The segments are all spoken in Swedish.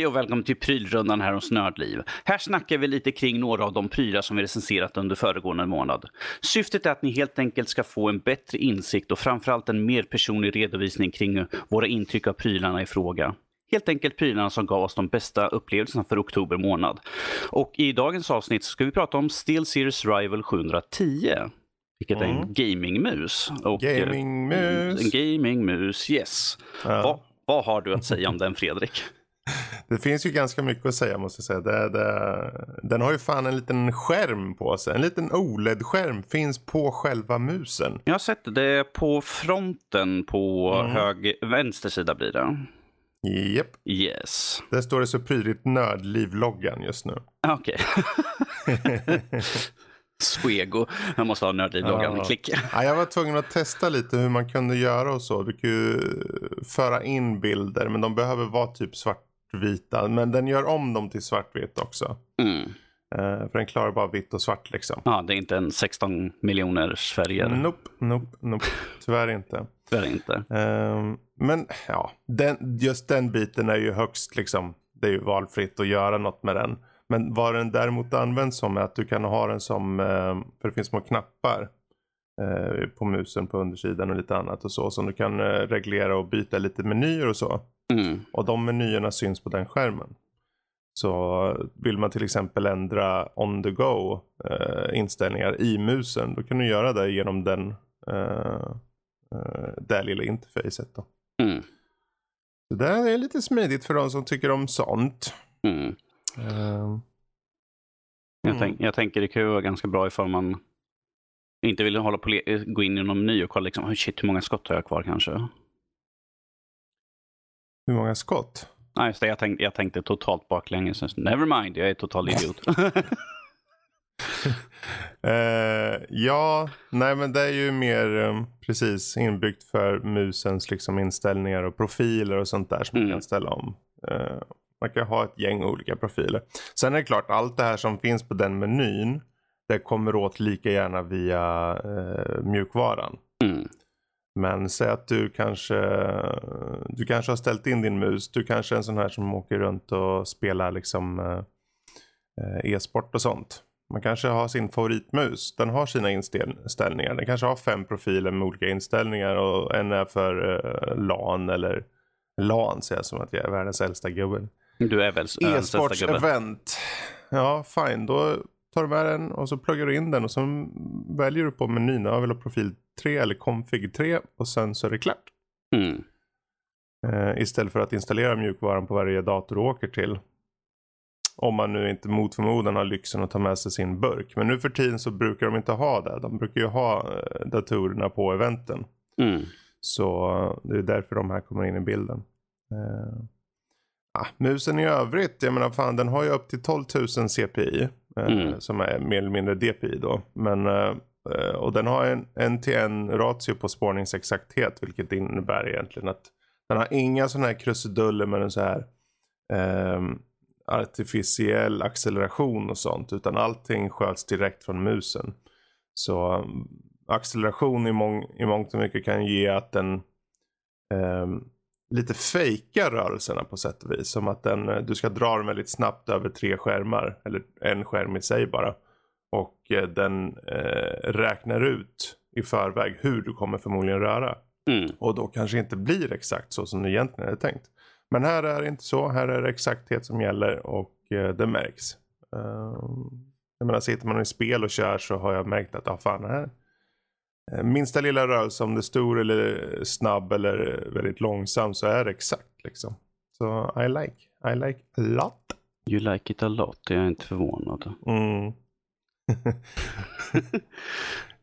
Hej och välkommen till prylrundan här hos Nördliv. Här snackar vi lite kring några av de prylar som vi recenserat under föregående månad. Syftet är att ni helt enkelt ska få en bättre insikt och framförallt en mer personlig redovisning kring våra intryck av prylarna i fråga. Helt enkelt prylarna som gav oss de bästa upplevelserna för oktober månad. Och i dagens avsnitt ska vi prata om Steel Series Rival 710. Vilket är en gamingmus. Och, eh, Gamingmus. En gamingmus, yes. Ja. Vad, vad har du att säga om den Fredrik? Det finns ju ganska mycket att säga måste jag säga. Det, det, den har ju fan en liten skärm på sig. En liten OLED-skärm finns på själva musen. Jag har sett det på fronten på Mm. hög, vänster sida blir det. Japp. Yes. Där står det så prydligt Nördliv-loggan just nu. Okej. Swego. Jag måste ha nördliv-loggan. Ja. Klick. Ja, jag var tvungen att testa lite hur man kunde göra och så. Du kan ju föra in bilder men de behöver vara typ svartvita. Men den gör om dem till svartvitt också. Mm. Eh, för den klarar bara vitt och svart liksom. Ja, det är inte en 16 miljoners färger. Nope, nope, nope. Tyvärr inte. Det inte. Ehm, men ja, den, just den biten är ju högst liksom. Det är ju valfritt att göra något med den. Men vad den däremot används som är att du kan ha den som, ehm, för det finns små knappar på musen på undersidan och lite annat och så. Som du kan eh, reglera och byta lite menyer och så. Mm. Och de menyerna syns på den skärmen. Så vill man till exempel ändra on the go eh, inställningar i musen. Då kan du göra det genom den, eh, eh, det lilla interfacet. Då. Mm. Så det är lite smidigt för de som tycker om sånt. Mm. Eh, Jag, Mm. tänk, jag tänker det kan ju vara ganska bra ifall man inte vill hålla på le- gå in i någon meny och kolla liksom, "Oh, shit, hur många skott har jag kvar kanske? hur många skott? Nej, just det, jag, tänkte, jag tänkte totalt baklänges. Never mind, jag är total idiot. Eh, ja, nej men det är ju mer eh, precis inbyggt för musens liksom inställningar och profiler och sånt där som man Mm. kan ställa om. Eh, man kan ha ett gäng olika profiler. Sen är det klart, allt det här som finns på den menyn, det kommer åt lika gärna via eh, mjukvaran. Mm. Men säg att du kanske, du kanske har ställt in din mus. Du kanske är en sån här som åker runt och spelar liksom eh, eh, e-sport och sånt. Man kanske har sin favoritmus. Den har sina inställningar. Den kanske har fem profiler med olika inställningar och en är för eh, LAN eller LAN säger jag som att jag är världens äldsta gubbe. Du är väl äh, den största gubben? E-sports-event. Ja, fine. Då tar du med den och så pluggar du in den och så väljer du på menyn. Jag vill ha profil 3 eller config 3 och sen så är det klart. Mm. Eh, istället för att installera mjukvaran på varje dator du åker till. Om man nu inte mot förmodan har lyxen att ta med sig sin burk. Men nu för tiden så brukar de inte ha det. De brukar ju ha eh, datorerna på eventen. Mm. Så eh, det är därför de här kommer in i bilden. Eh, ah, musen i övrigt, jag menar fan den har ju upp till 12 000 CPI. Eh, Mm. Som är mer eller mindre DPI då. Men, eh, eh, och den har en, en till en ratio på spårningsexakthet. Vilket innebär egentligen att den har inga sådana här krusiduller med en så här ehm, artificiell acceleration och sånt. Utan allting sköts direkt från musen. Så um, acceleration i, mång, i mångt och mycket kan ge att den ehm, lite fejkar rörelserna på sätt och vis. Som att den, eh, du ska dra den väldigt snabbt över tre skärmar. Eller en skärm i sig bara. Och eh, den eh, räknar ut i förväg hur du kommer förmodligen röra. Mm. Och då kanske inte blir exakt så som du egentligen hade tänkt. Men här är det inte så. Här är det exakthet som gäller och eh, det märks. Um, jag menar, sitter man i spel och kör så har jag märkt att, ja fan, det här minsta lilla rörelse, om det är stor eller snabb eller väldigt långsam så är det exakt liksom. Så I like, I like a lot. You like it a lot, jag är inte förvånad. Mm.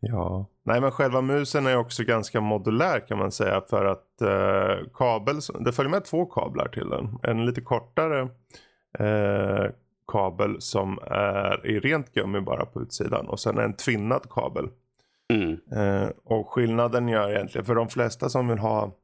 ja, nej men själva musen är också ganska modulär kan man säga för att eh, kabel, det följer med två kablar till den. En lite kortare eh, kabel som är i rent gummi bara på utsidan och sen en tvinnad kabel. Mm. Eh, och skillnaden gör egentligen för de flesta som vill ha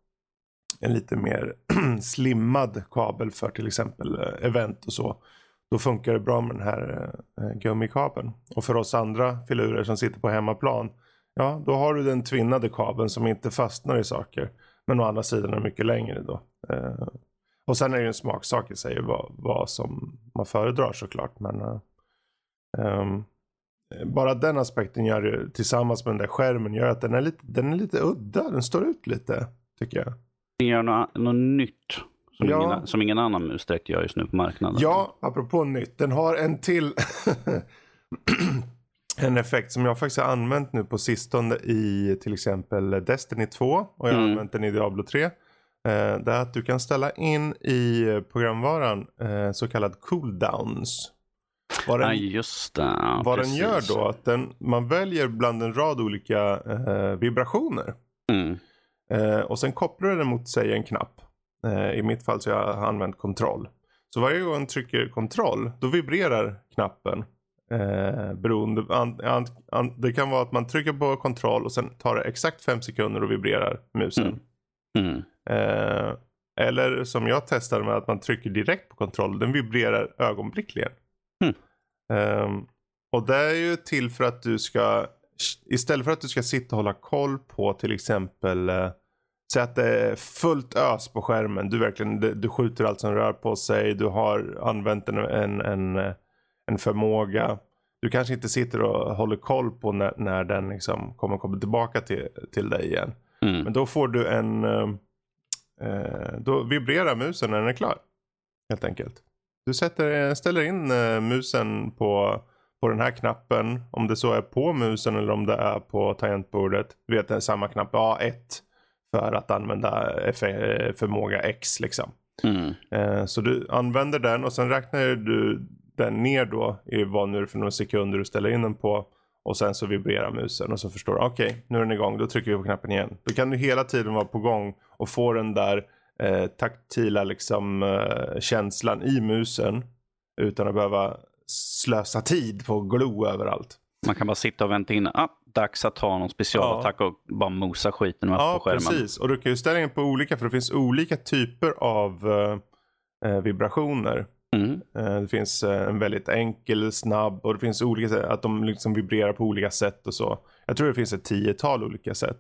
en lite mer slimmad kabel för till exempel eh, event och så. Då funkar det bra med den här eh, eh, gummikabeln. Och för oss andra filurer som sitter på hemmaplan. Ja, då har du den tvinnade kabeln som inte fastnar i saker. Men å andra sidan är mycket längre då. Eh, Och sen är det ju en smaksak i sig vad, vad som man föredrar såklart. Men eh, ehm, bara den aspekten gör tillsammans med den där skärmen gör att den är lite, den är lite udda. Den står ut lite tycker jag. Den gör något, något nytt som, ja. ingen, som ingen annan mus direkt gör just nu på marknaden. Ja, apropå nytt. Den har en till en effekt som jag faktiskt har använt nu på sistone i till exempel Destiny 2 och jag har mm. använt den i Diablo 3. Eh, det är att du kan ställa in i programvaran eh, så kallad cooldowns. Vad den, ja, det. Ja, vad den gör då att den, man väljer bland en rad olika eh, vibrationer. Mm. Eh, och sen kopplar den mot sig en knapp. Eh, I mitt fall så jag har använt kontroll. Så varje gång jag trycker kontroll då vibrerar knappen. Eh, beroende, an, an, an, det kan vara att man trycker på kontroll och sen tar det exakt fem sekunder och vibrerar musen. Mm. Mm. Eh, eller som jag testade med att man trycker direkt på kontroll. Den vibrerar ögonblickligen. Mm. Eh, och det är ju till för att du ska istället för att du ska sitta och hålla koll på till exempel eh, Säg att det är fullt ös på skärmen. Du, verkligen, du, du skjuter allt som rör på sig. Du har använt en, en, en, en förmåga. Du kanske inte sitter och håller koll på när, när den liksom kommer komma tillbaka till, till dig igen. Mm. Men då får du en... Eh, då vibrerar musen när den är klar. Helt enkelt. Du sätter, ställer in eh, musen på, på den här knappen. Om det så är på musen eller om det är på tangentbordet. Du vet det är samma knapp. Ja, 1 för att använda förmåga X liksom. Mm. Eh, så du använder den och sen räknar du den ner då i vad nu är för några sekunder du ställer in den på. Och sen så vibrerar musen och så förstår du, okej okay, nu är den igång, då trycker vi på knappen igen. Då kan du hela tiden vara på gång och få den där eh, taktila liksom, eh, känslan i musen. Utan att behöva slösa tid på att glo överallt. Man kan bara sitta och vänta in, ah, dags att ta någon specialattack ja. och bara mosa skiten ja, på skärmen. Ja, precis. Och du kan ju ställa in på olika, för det finns olika typer av uh, vibrationer. Mm. Uh, det finns uh, en väldigt enkel, snabb och det finns olika att de liksom vibrerar på olika sätt och så. Jag tror det finns ett tiotal olika sätt.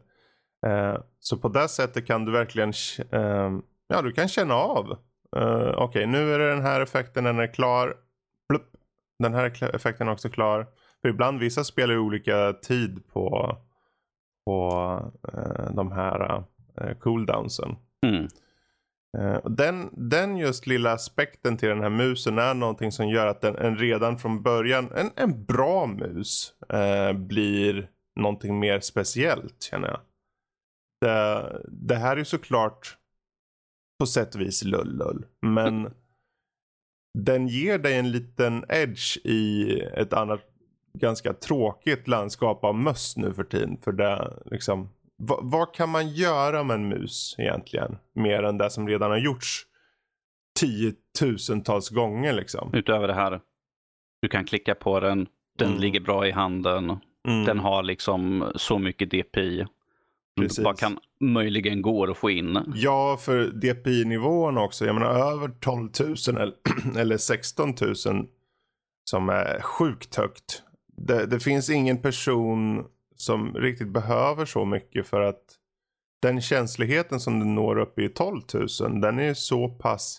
så på det sättet kan du verkligen, ja du kan känna av. Okej, okay, nu är det den här effekten, den är klar. Plupp. Den här effekten är också klar. För ibland vissa spelar ju olika tid på, på eh, de här eh, cooldownsen. Mm. Eh, den, den just lilla aspekten till den här musen är någonting som gör att den, en redan från början, en, en bra mus eh, blir någonting mer speciellt känner jag. Det, det här är såklart på sätt och vis lull-lull. Men mm. den ger dig en liten edge i ett annat ganska tråkigt landskap av möss nu för tiden. För det, liksom, vad, vad, kan man göra med en mus egentligen? Mer än det som redan har gjorts tiotusentals gånger liksom. Utöver det här, du kan klicka på den, den mm. ligger bra i handen. Mm. Den har liksom så mycket DPI. Precis. Bara kan möjligen går att få in. Ja, för DPI-nivån också. Jag menar över 12 000 eller 16 000 som är sjukt högt det, det, finns ingen person som riktigt behöver så mycket för att den känsligheten som du når upp i 12 000 den är så pass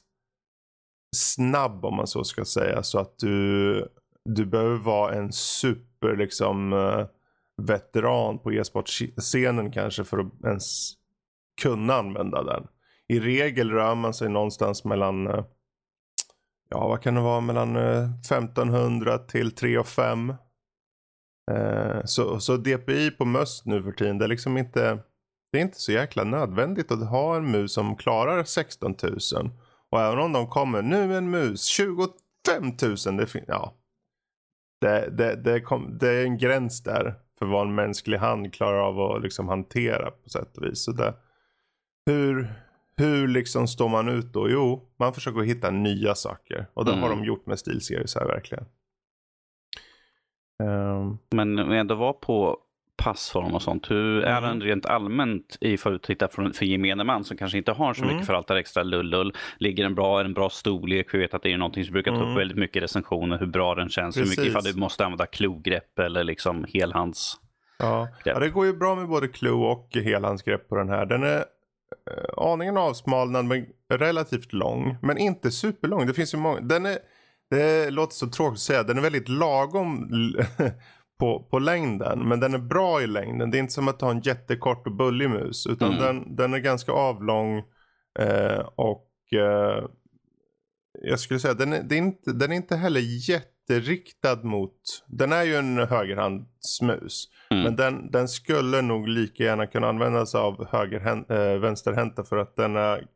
snabb om man så ska säga så att du, du behöver vara en super liksom uh, veteran på e-sportscenen kanske för att ens kunna använda den. I regel rör man sig någonstans mellan eh, ja vad kan det vara mellan eh, 1500 till 3 och 5 eh, så, så DPI på möst nu för tiden, det är liksom inte, det är inte så jäkla nödvändigt att ha en mus som klarar 16 000. Och även om de kommer, nu en mus, 25 000, det, ja, det, det, det, kom, det är en gräns där för vad en mänsklig hand klarar av att liksom hantera på sätt och vis. Så det, hur, hur liksom står man ut då? Jo, man försöker hitta nya saker. Och det mm. har de gjort med SteelSeries här verkligen. Um... Men ändå var på passform och sånt. Hur är mm. den rent allmänt i för att titta för, för gemene man som kanske inte har så mycket mm. för allt det extra lullull. Ligger den bra? Är den bra storlek? Vi vet att det är någonting som brukar ta upp mm. väldigt mycket recensioner. Hur bra den känns. Precis. Hur mycket ifall du måste använda klogrepp eller liksom helhands. Ja. ja, det går ju bra med både klo och helhandsgrepp på den här. Den är eh, aningen avsmalnad men relativt lång. Men inte superlång. Det finns ju många. Den är, det låter så tråkigt att säga. Den är väldigt lagom på, på längden. Men den är bra i längden. Det är inte som att ha en jättekort och bullig mus. Utan mm. den, den är ganska avlång. Eh, och eh, jag skulle säga den är, är inte, den är inte heller jätteriktad mot. Den är ju en högerhandsmus. Mm. Men den, den skulle nog lika gärna kunna användas av höger, äh, vänsterhänta för att den är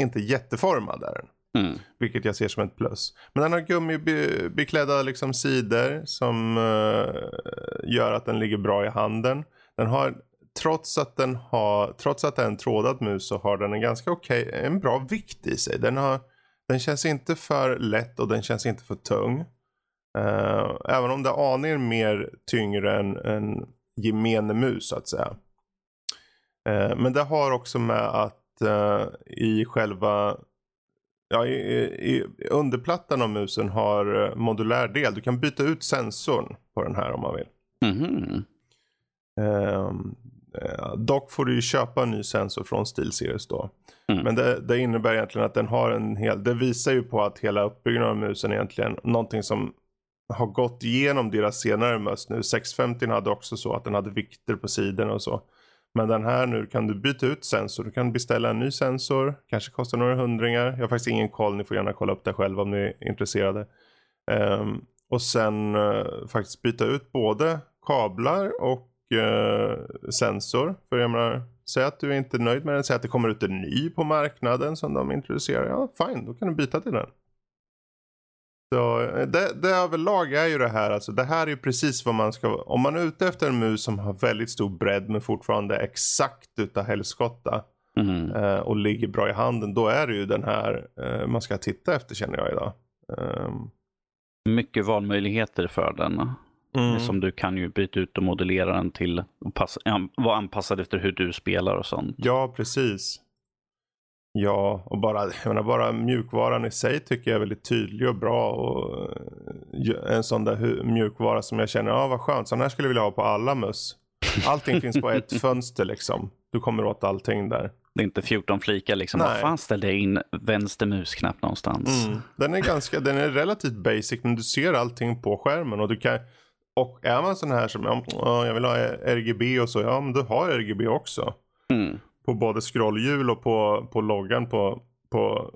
inte jätteformad. Där. Mm. Vilket jag ser som ett plus. Men den har gummibeklädda liksom sidor som uh, gör att den ligger bra i handen. Den har, trots att den har, trots att det är en trådad mus så har den en ganska okej, okay, en bra vikt i sig. Den, har, den känns inte för lätt och den känns inte för tung. Uh, även om det är aningen mer tyngre än en gemene mus så att säga. Uh, men det har också med att uh, i själva Ja, i, i, underplattan av musen har modulär del. Du kan byta ut sensorn på den här om man vill. Mm. Um, dock får du ju köpa en ny sensor från SteelSeries då. Mm. Men det, det, innebär egentligen att den har en hel, det visar ju på att hela uppbyggnaden av musen egentligen någonting som har gått igenom deras senare möss nu. 650 hade också så att den hade vikter på sidorna och så. Men den här nu kan du byta ut sensor. Du kan beställa en ny sensor. Kanske kostar några hundringar. Jag har faktiskt ingen koll. Ni får gärna kolla upp det själva om ni är intresserade. Um, och sen uh, faktiskt byta ut både kablar och uh, sensor. För jag menar, säg att du är inte är nöjd med den. Säg att det kommer ut en ny på marknaden som de introducerar. Ja, fine. Då kan du byta till den. Så eh, det, det överlag är ju det här, alltså det här är ju precis vad man ska, om man är ute efter en mus som har väldigt stor bredd men fortfarande exakt utav helskotta mm. eh, och ligger bra i handen, då är det ju den här eh, man ska titta efter känner jag idag. Um... Mycket valmöjligheter för den. Mm. Som du kan ju byta ut och modellera den till att vara anpassad efter hur du spelar och sånt. Ja, precis. Ja, och bara, jag menar, bara mjukvaran i sig tycker jag är väldigt tydlig och bra. Och en sån där mjukvara som jag känner, ja vad skönt, sån här skulle jag vilja ha på alla möss. Allting finns på ett fönster liksom. Du kommer åt allting där. Det är inte 14 flikar liksom. Var fan ställde jag in vänster musknapp någonstans? Mm. Den är ganska, den är relativt basic men du ser allting på skärmen och du kan och är man sån här som, ja, jag vill ha RGB och så, ja men du har RGB också. Mm på både scrollhjul och på, på loggan på, på,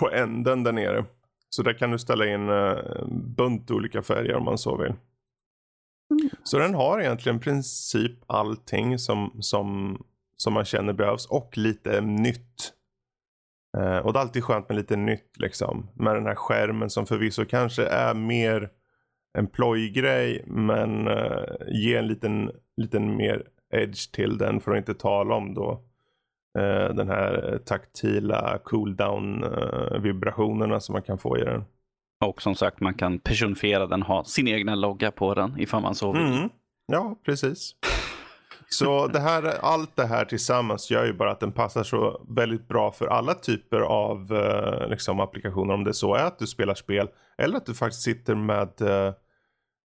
på änden där nere. Så där kan du ställa in uh, bunt olika färger om man så vill. Mm. Så den har egentligen i princip allting som, som, som man känner behövs och lite nytt. Uh, och det är alltid skönt med lite nytt liksom. Med den här skärmen som förvisso kanske är mer en plojgrej men uh, ger en liten, liten mer edge till den för att inte tala om då eh, den här taktila cooldown eh, vibrationerna som man kan få i den. Och som sagt man kan personifiera den, ha sin egna logga på den ifall man så vill. Mm. Ja, precis. Så det här, allt det här tillsammans gör ju bara att den passar så väldigt bra för alla typer av eh, liksom, applikationer. Om det så är att du spelar spel eller att du faktiskt sitter med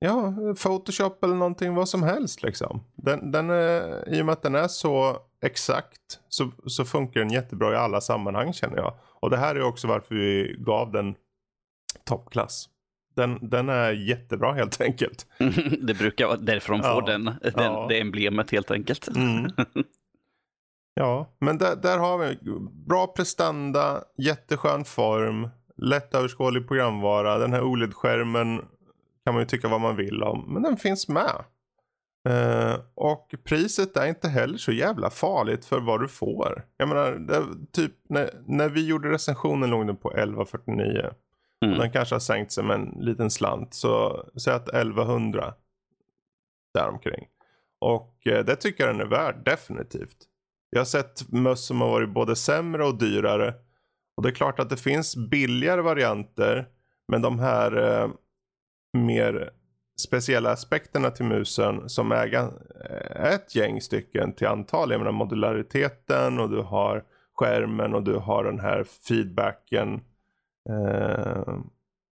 ja, Photoshop eller någonting, vad som helst liksom. Den, den är, I och med att den är så exakt så, så funkar den jättebra i alla sammanhang känner jag. Och det här är också varför vi gav den toppklass. Den, den är jättebra helt enkelt. det brukar vara därför de får ja, den, den ja. det emblemet helt enkelt. Mm. Ja, men där, där har vi bra prestanda, jätteskön form, lättöverskådlig programvara. Den här OLED-skärmen kan man ju tycka vad man vill om. Men den finns med. Uh, och priset är inte heller så jävla farligt för vad du får. Jag menar, det, typ när, när vi gjorde recensionen låg den på 1149. Mm. Den kanske har sänkt sig med en liten slant. Så säg att 1100. Däromkring. Och uh, det tycker jag den är värd, definitivt. Jag har sett möss som har varit både sämre och dyrare. Och det är klart att det finns billigare varianter. Men de här uh, mer speciella aspekterna till musen som är eh, ett gäng stycken till antal. Jag menar modulariteten och du har skärmen och du har den här feedbacken. Eh,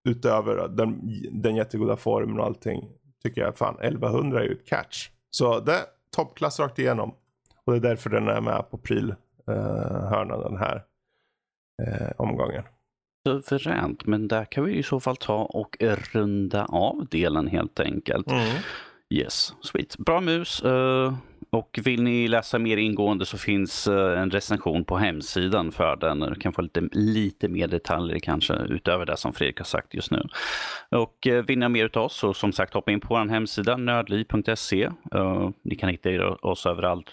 utöver den, den jättegoda formen och allting. Tycker jag fan 1100 är ju ett catch. Så det är toppklass rakt igenom. Och det är därför den är med på prylhörnan eh, den här eh, omgången. Suveränt, men där kan vi i så fall ta och runda av delen helt enkelt. Mm. Yes, sweet. Bra mus. Uh, och vill ni läsa mer ingående så finns uh, en recension på hemsidan för den. Du kan få lite, lite mer detaljer kanske utöver det som Fredrik har sagt just nu. Och uh, vill ni ha mer av oss så som sagt hoppa in på vår hemsida nördliv.se. ni kan hitta oss överallt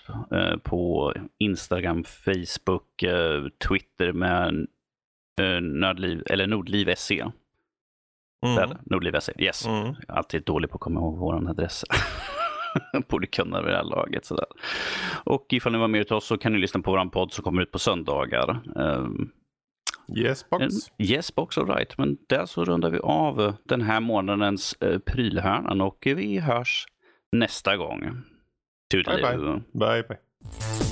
på Instagram, Facebook, Twitter med Nördliv eller Nordliv.se. Mm. Nordliv.se, yes. Mm. Alltid dålig på att komma ihåg vår adress. Borde kunna vid det här laget. Sådär. Och ifall ni var med till oss så kan ni lyssna på vår podd som kommer ut på söndagar. Um, yes box. yes box, all right. Men där så rundar vi av den här månadens uh, prylhörnan och vi hörs nästa gång. Toodaloo. Bye bye. bye, bye.